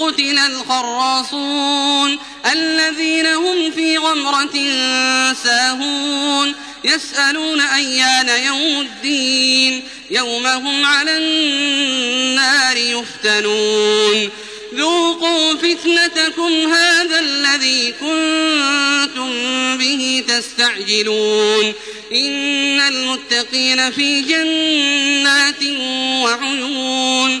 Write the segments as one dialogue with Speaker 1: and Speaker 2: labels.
Speaker 1: قتل الخراصون الذين هم في غمرة ساهون يسألون أيان يوم الدين يوم هم على النار يفتنون ذوقوا فتنتكم هذا الذي كنتم به تستعجلون إن المتقين في جنات وعيون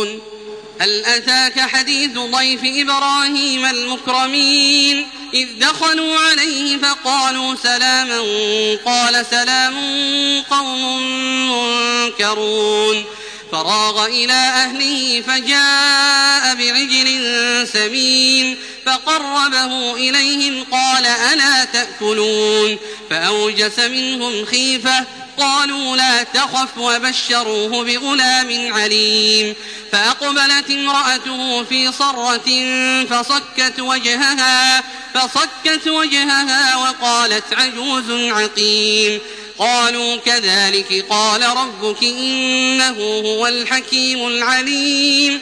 Speaker 1: هل أتاك حديث ضيف إبراهيم المكرمين؟ إذ دخلوا عليه فقالوا سلاما قال سلام قوم منكرون. فراغ إلى أهله فجاء بعجل سمين فقربه إليهم قال ألا تأكلون؟ فأوجس منهم خيفة قالوا لا تخف وبشروه بغلام عليم فأقبلت امرأته في صرة فصكت وجهها فصكت وجهها وقالت عجوز عقيم. قالوا كذلك قال ربك إنه هو الحكيم العليم.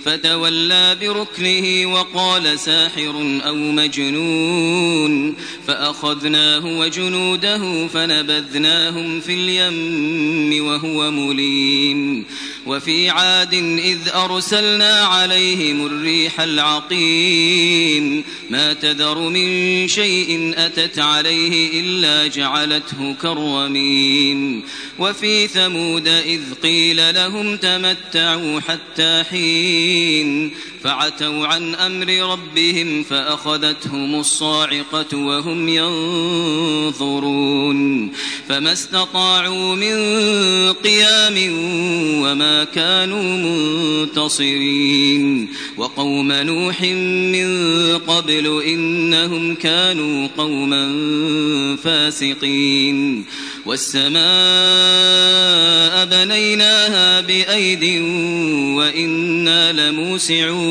Speaker 2: فتولى بركنه وقال ساحر أو مجنون فأخذناه وجنوده فنبذناهم في اليم وهو مليم وفي عاد إذ أرسلنا عليهم الريح العقيم ما تذر من شيء أتت عليه إلا جعلته كالرميم وفي ثمود إذ قيل لهم تمتعوا حتى حين مبين فعتوا عن أمر ربهم فأخذتهم الصاعقة وهم ينظرون فما استطاعوا من قيام وما كانوا منتصرين وقوم نوح من قبل إنهم كانوا قوما فاسقين والسماء بنيناها بأيد وإنا لموسعون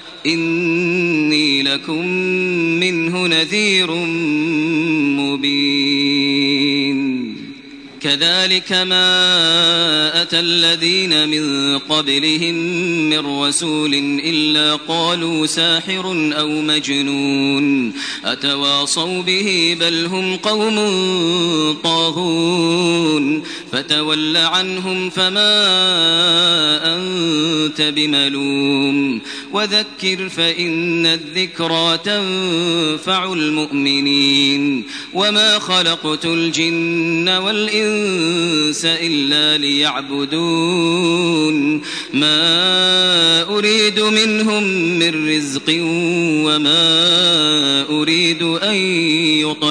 Speaker 2: إني لكم منه نذير مبين. كذلك ما أتى الذين من قبلهم من رسول إلا قالوا ساحر أو مجنون أتواصوا به بل هم قوم طاغون فتول عنهم فما أنت بملوم وذكر فإن الذكرى تنفع المؤمنين وما خلقت الجن والإنس إلا ليعبدون ما أريد منهم من رزق وما أريد أن يطعمون